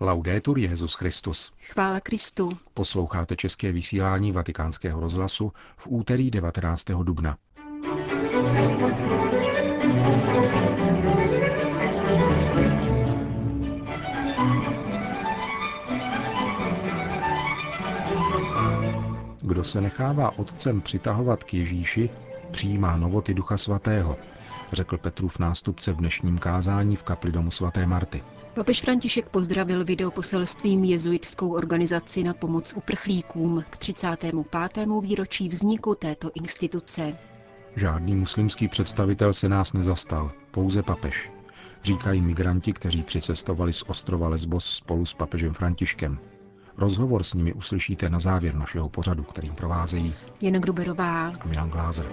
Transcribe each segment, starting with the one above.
Laudetur Jezus Christus. Chvála Kristu. Posloucháte české vysílání Vatikánského rozhlasu v úterý 19. dubna. Kdo se nechává otcem přitahovat k Ježíši, přijímá novoty Ducha Svatého, řekl Petrův nástupce v dnešním kázání v kapli domu svaté Marty. Papež František pozdravil videoposelstvím jezuitskou organizaci na pomoc uprchlíkům k 35. výročí vzniku této instituce. Žádný muslimský představitel se nás nezastal, pouze papež. Říkají migranti, kteří přicestovali z ostrova Lesbos spolu s papežem Františkem. Rozhovor s nimi uslyšíte na závěr našeho pořadu, kterým provázejí Jen Gruberová a Milan Glázer.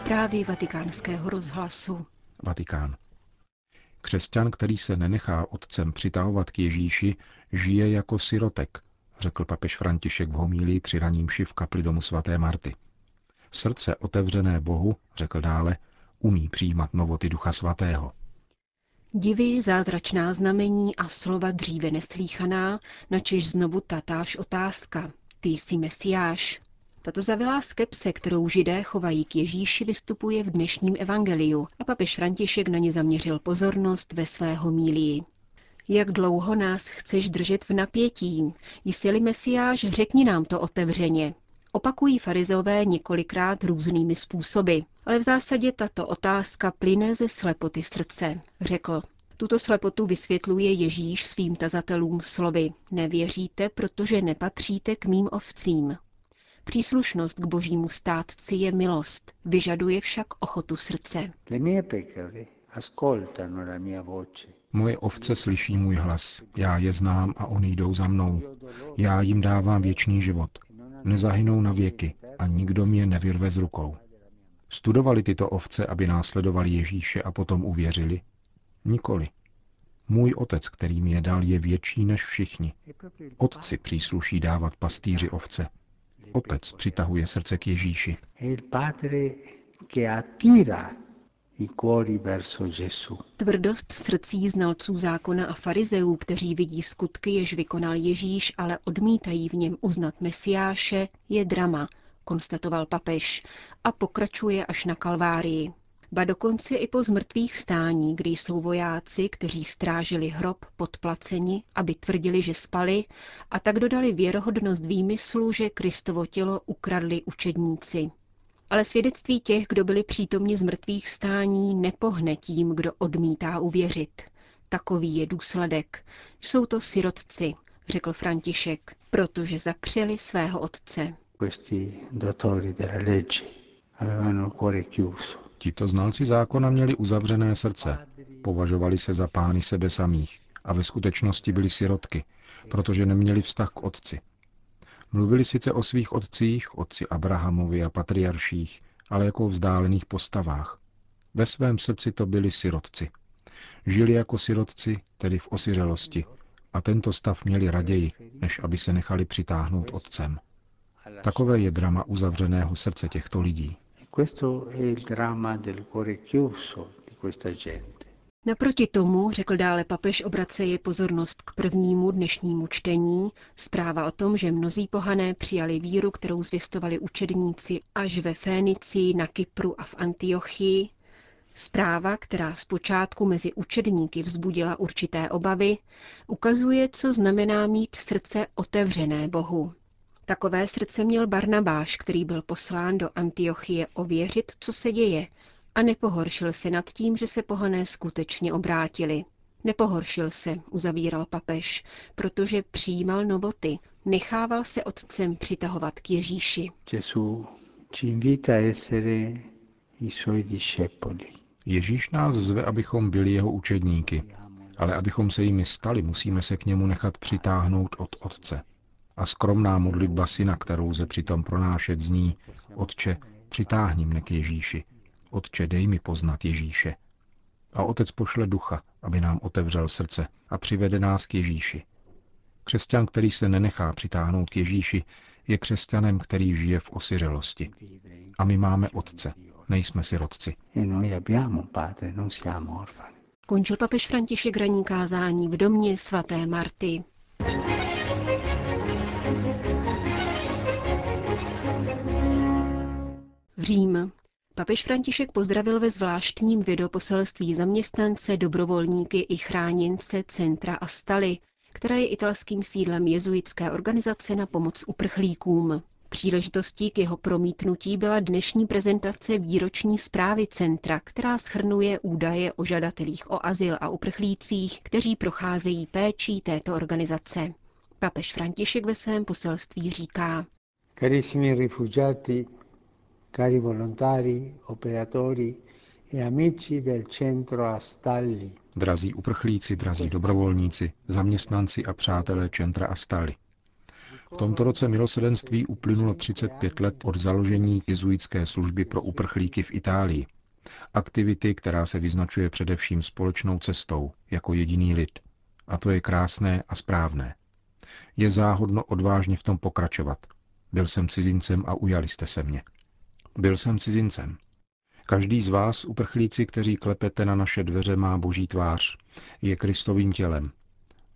Zprávy vatikánského rozhlasu. Vatikán. Křesťan, který se nenechá otcem přitahovat k Ježíši, žije jako sirotek, řekl papež František v homílii při ranímši v kapli domu svaté Marty. Srdce otevřené Bohu, řekl dále, umí přijímat novoty Ducha Svatého. Divy, zázračná znamení a slova dříve neslíchaná, načež znovu tatáž otázka. Ty jsi mesiáš. Tato zavilá skepse, kterou židé chovají k Ježíši, vystupuje v dnešním evangeliu a papež František na ně zaměřil pozornost ve své homílii. Jak dlouho nás chceš držet v napětí? Jsi-li mesiáš, řekni nám to otevřeně. Opakují farizové několikrát různými způsoby, ale v zásadě tato otázka plyne ze slepoty srdce, řekl. Tuto slepotu vysvětluje Ježíš svým tazatelům slovy. Nevěříte, protože nepatříte k mým ovcím. Příslušnost k božímu státci je milost, vyžaduje však ochotu srdce. Moje ovce slyší můj hlas, já je znám a oni jdou za mnou. Já jim dávám věčný život. Nezahynou na věky a nikdo mě nevyrve z rukou. Studovali tyto ovce, aby následovali Ježíše a potom uvěřili? Nikoli. Můj otec, který mi je dal, je větší než všichni. Otci přísluší dávat pastýři ovce. Otec přitahuje srdce k Ježíši. Tvrdost srdcí znalců zákona a farizeů, kteří vidí skutky, jež vykonal Ježíš, ale odmítají v něm uznat Mesiáše, je drama, konstatoval papež a pokračuje až na Kalvárii. Ba dokonce i po zmrtvých stání, kdy jsou vojáci, kteří strážili hrob podplaceni, aby tvrdili, že spali, a tak dodali věrohodnost výmyslu, že Kristovo tělo ukradli učedníci. Ale svědectví těch, kdo byli přítomni zmrtvých stání, nepohne tím, kdo odmítá uvěřit. Takový je důsledek. Jsou to sirotci, řekl František, protože zapřeli svého otce. Tito znalci zákona měli uzavřené srdce, považovali se za pány sebe samých a ve skutečnosti byli sirotky, protože neměli vztah k otci. Mluvili sice o svých otcích, otci Abrahamovi a patriarších, ale jako o vzdálených postavách. Ve svém srdci to byli sirotci. Žili jako sirotci, tedy v osiřelosti, a tento stav měli raději, než aby se nechali přitáhnout otcem. Takové je drama uzavřeného srdce těchto lidí. Naproti tomu, řekl dále papež, obraceje pozornost k prvnímu dnešnímu čtení, zpráva o tom, že mnozí pohané přijali víru, kterou zvěstovali učedníci až ve Fénici, na Kypru a v Antiochii, Zpráva, která zpočátku mezi učedníky vzbudila určité obavy, ukazuje, co znamená mít srdce otevřené Bohu. Takové srdce měl Barnabáš, který byl poslán do Antiochie ověřit, co se děje, a nepohoršil se nad tím, že se pohané skutečně obrátili. Nepohoršil se, uzavíral papež, protože přijímal novoty, nechával se otcem přitahovat k Ježíši. Ježíš nás zve, abychom byli jeho učedníky, ale abychom se jimi stali, musíme se k němu nechat přitáhnout od Otce. A skromná modlitba syna, kterou lze přitom pronášet, zní Otče, přitáhni mne k Ježíši. Otče, dej mi poznat Ježíše. A Otec pošle ducha, aby nám otevřel srdce a přivede nás k Ježíši. Křesťan, který se nenechá přitáhnout k Ježíši, je křesťanem, který žije v osiřelosti. A my máme Otce, Nejsme sirotci. Končil papež František ranní kázání v domě svaté Marty. Řím. Papež František pozdravil ve zvláštním videoposelství zaměstnance, dobrovolníky i chráněnce centra Astaly, které je italským sídlem jezuitské organizace na pomoc uprchlíkům. Příležitostí k jeho promítnutí byla dnešní prezentace výroční zprávy centra, která schrnuje údaje o žadatelích o azyl a uprchlících, kteří procházejí péčí této organizace. Papež František ve svém poselství říká. Carissimi rifugiati, cari volontari, operatori e amici del centro Astalli. Drazí uprchlíci, drazí dobrovolníci, zaměstnanci a přátelé centra Astalli. V tomto roce milosedenství uplynulo 35 let od založení jezuitské služby pro uprchlíky v Itálii. Aktivity, která se vyznačuje především společnou cestou, jako jediný lid. A to je krásné a správné. Je záhodno odvážně v tom pokračovat. Byl jsem cizincem a ujali jste se mě. Byl jsem cizincem. Každý z vás, uprchlíci, kteří klepete na naše dveře, má boží tvář. Je Kristovým tělem.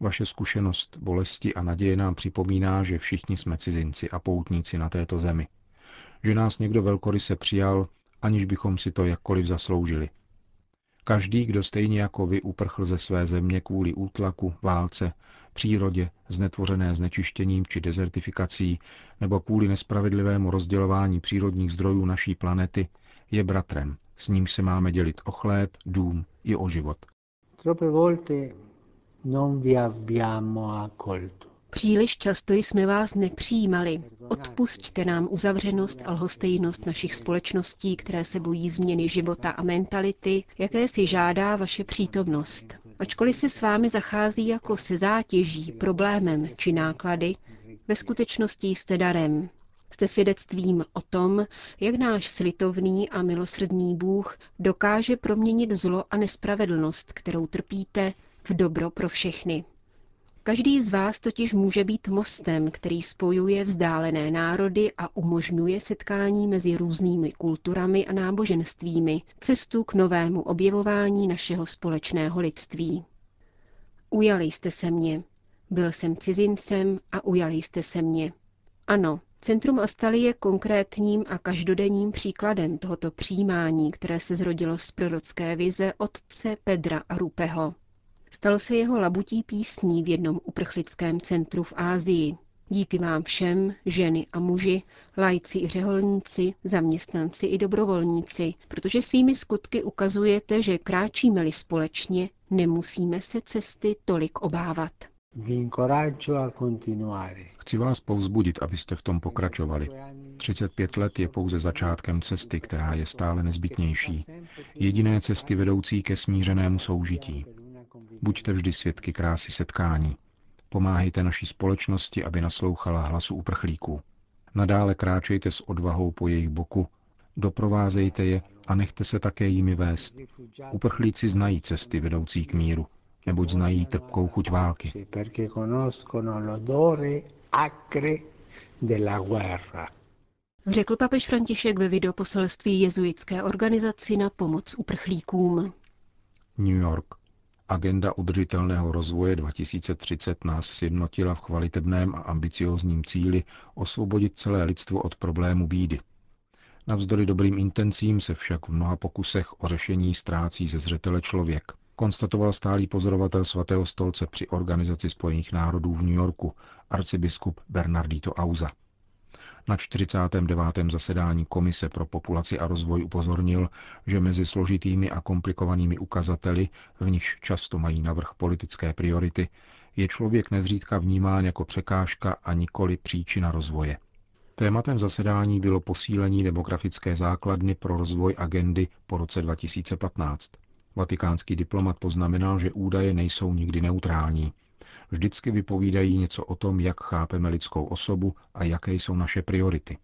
Vaše zkušenost, bolesti a naděje nám připomíná, že všichni jsme cizinci a poutníci na této zemi. Že nás někdo velkoryse přijal, aniž bychom si to jakkoliv zasloužili. Každý, kdo stejně jako vy uprchl ze své země kvůli útlaku, válce, přírodě, znetvořené znečištěním či dezertifikací, nebo kvůli nespravedlivému rozdělování přírodních zdrojů naší planety, je bratrem, s ním se máme dělit o chléb, dům i o život. Příliš často jsme vás nepřijímali. Odpusťte nám uzavřenost a lhostejnost našich společností, které se bojí změny života a mentality, jaké si žádá vaše přítomnost. Ačkoliv se s vámi zachází jako se zátěží, problémem či náklady, ve skutečnosti jste darem. Jste svědectvím o tom, jak náš slitovný a milosrdný Bůh dokáže proměnit zlo a nespravedlnost, kterou trpíte, v dobro pro všechny. Každý z vás totiž může být mostem, který spojuje vzdálené národy a umožňuje setkání mezi různými kulturami a náboženstvími, cestu k novému objevování našeho společného lidství. Ujali jste se mě. Byl jsem cizincem a ujali jste se mě. Ano, Centrum Astali je konkrétním a každodenním příkladem tohoto přijímání, které se zrodilo z prorocké vize otce Pedra Rupeho. Stalo se jeho labutí písní v jednom uprchlickém centru v Ázii. Díky vám všem, ženy a muži, lajci i řeholníci, zaměstnanci i dobrovolníci, protože svými skutky ukazujete, že kráčíme-li společně, nemusíme se cesty tolik obávat. Chci vás povzbudit, abyste v tom pokračovali. 35 let je pouze začátkem cesty, která je stále nezbytnější. Jediné cesty vedoucí ke smířenému soužití. Buďte vždy svědky krásy setkání. Pomáhejte naší společnosti, aby naslouchala hlasu uprchlíků. Nadále kráčejte s odvahou po jejich boku, doprovázejte je a nechte se také jimi vést. Uprchlíci znají cesty vedoucí k míru, neboť znají trpkou chuť války. Řekl papež František ve videoposelství jezuitské organizaci na pomoc uprchlíkům. New York. Agenda udržitelného rozvoje 2030 nás sjednotila v kvalitebném a ambiciozním cíli osvobodit celé lidstvo od problému bídy. Navzdory dobrým intencím se však v mnoha pokusech o řešení ztrácí ze zřetele člověk, konstatoval stálý pozorovatel svatého stolce při Organizaci spojených národů v New Yorku, arcibiskup Bernardito Auza. Na 49. zasedání Komise pro populaci a rozvoj upozornil, že mezi složitými a komplikovanými ukazateli, v nichž často mají navrh politické priority, je člověk nezřídka vnímán jako překážka a nikoli příčina rozvoje. Tématem zasedání bylo posílení demografické základny pro rozvoj agendy po roce 2015. Vatikánský diplomat poznamenal, že údaje nejsou nikdy neutrální vždycky vypovídají něco o tom, jak chápeme lidskou osobu a jaké jsou naše priority.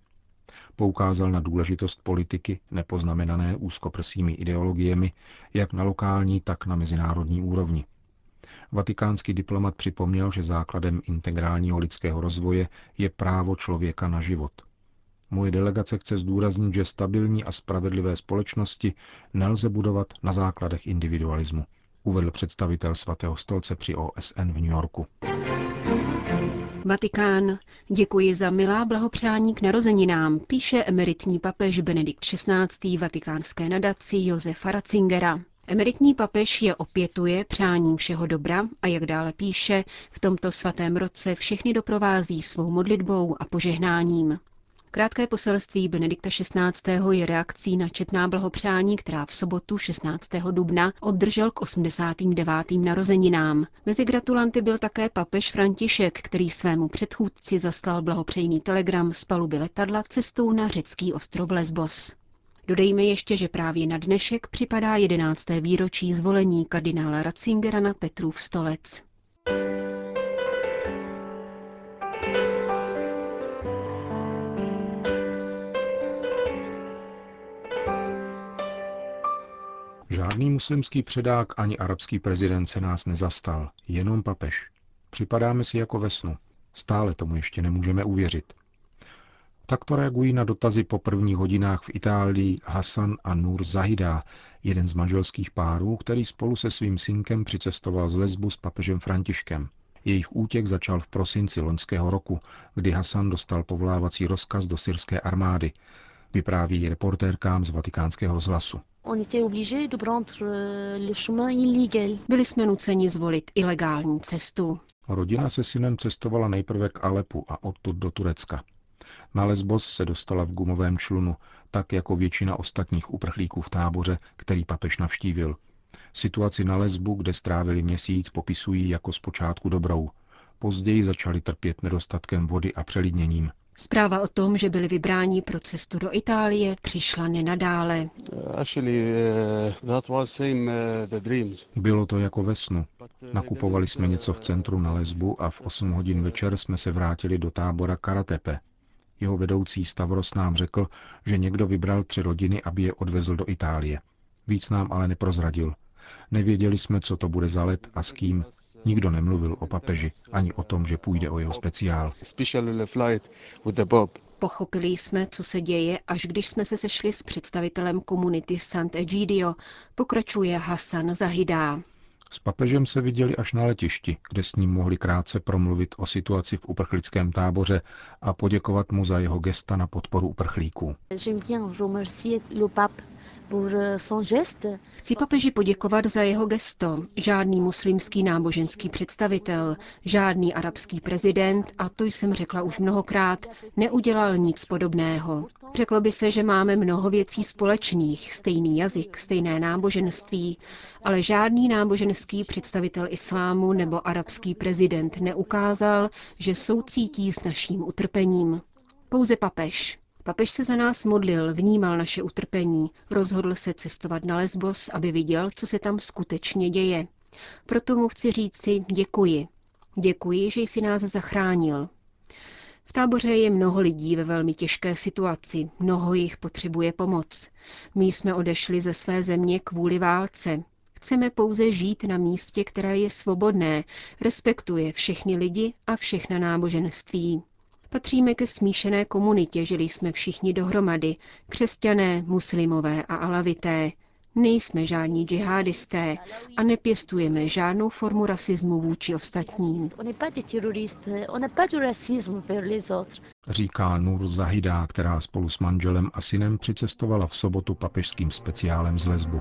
Poukázal na důležitost politiky, nepoznamenané úzkoprsými ideologiemi, jak na lokální, tak na mezinárodní úrovni. Vatikánský diplomat připomněl, že základem integrálního lidského rozvoje je právo člověka na život. Moje delegace chce zdůraznit, že stabilní a spravedlivé společnosti nelze budovat na základech individualismu, uvedl představitel svatého stolce při OSN v New Yorku. Vatikán. Děkuji za milá blahopřání k narozeninám, píše emeritní papež Benedikt XVI. vatikánské nadaci Josefa Ratzingera. Emeritní papež je opětuje přáním všeho dobra a jak dále píše, v tomto svatém roce všechny doprovází svou modlitbou a požehnáním. Krátké poselství Benedikta XVI. je reakcí na četná blahopřání, která v sobotu 16. dubna obdržel k 89. narozeninám. Mezi gratulanty byl také papež František, který svému předchůdci zaslal blahopřejný telegram z paluby letadla cestou na řecký ostrov Lesbos. Dodejme ještě, že právě na dnešek připadá 11. výročí zvolení kardinála Ratzingera na Petrův stolec. Žádný muslimský předák ani arabský prezident se nás nezastal, jenom papež. Připadáme si jako ve snu. Stále tomu ještě nemůžeme uvěřit. Takto reagují na dotazy po prvních hodinách v Itálii Hasan a Nur Zahida, jeden z manželských párů, který spolu se svým synkem přicestoval z Lesbu s papežem Františkem. Jejich útěk začal v prosinci loňského roku, kdy Hasan dostal povlávací rozkaz do syrské armády, vypráví reportérkám z vatikánského rozhlasu. Byli jsme nuceni zvolit ilegální cestu. Rodina se synem cestovala nejprve k Alepu a odtud do Turecka. Na Lesbos se dostala v gumovém člunu, tak jako většina ostatních uprchlíků v táboře, který papež navštívil. Situaci na Lesbu, kde strávili měsíc, popisují jako zpočátku dobrou. Později začali trpět nedostatkem vody a přelidněním. Zpráva o tom, že byli vybráni pro cestu do Itálie, přišla nenadále. Bylo to jako ve snu. Nakupovali jsme něco v centru na Lesbu a v 8 hodin večer jsme se vrátili do tábora Karatepe. Jeho vedoucí Stavros nám řekl, že někdo vybral tři rodiny, aby je odvezl do Itálie. Víc nám ale neprozradil. Nevěděli jsme, co to bude za let a s kým. Nikdo nemluvil o papeži, ani o tom, že půjde o jeho speciál. Pochopili jsme, co se děje, až když jsme se sešli s představitelem komunity Sant'Egidio, pokračuje Hassan Zahidá. S papežem se viděli až na letišti, kde s ním mohli krátce promluvit o situaci v uprchlickém táboře a poděkovat mu za jeho gesta na podporu uprchlíků. Chci papeži poděkovat za jeho gesto. Žádný muslimský náboženský představitel, žádný arabský prezident, a to jsem řekla už mnohokrát, neudělal nic podobného. Řeklo by se, že máme mnoho věcí společných, stejný jazyk, stejné náboženství, ale žádný náboženský představitel islámu nebo arabský prezident neukázal, že soucítí s naším utrpením. Pouze papež. Papež se za nás modlil, vnímal naše utrpení, rozhodl se cestovat na Lesbos, aby viděl, co se tam skutečně děje. Proto mu chci říci děkuji. Děkuji, že jsi nás zachránil. V táboře je mnoho lidí ve velmi těžké situaci, mnoho jich potřebuje pomoc. My jsme odešli ze své země kvůli válce. Chceme pouze žít na místě, které je svobodné, respektuje všechny lidi a všechna náboženství. Patříme ke smíšené komunitě, žili jsme všichni dohromady, křesťané, muslimové a alavité. Nejsme žádní džihadisté a nepěstujeme žádnou formu rasismu vůči ostatním. Říká Nur Zahida, která spolu s manželem a synem přicestovala v sobotu papežským speciálem z Lesbu.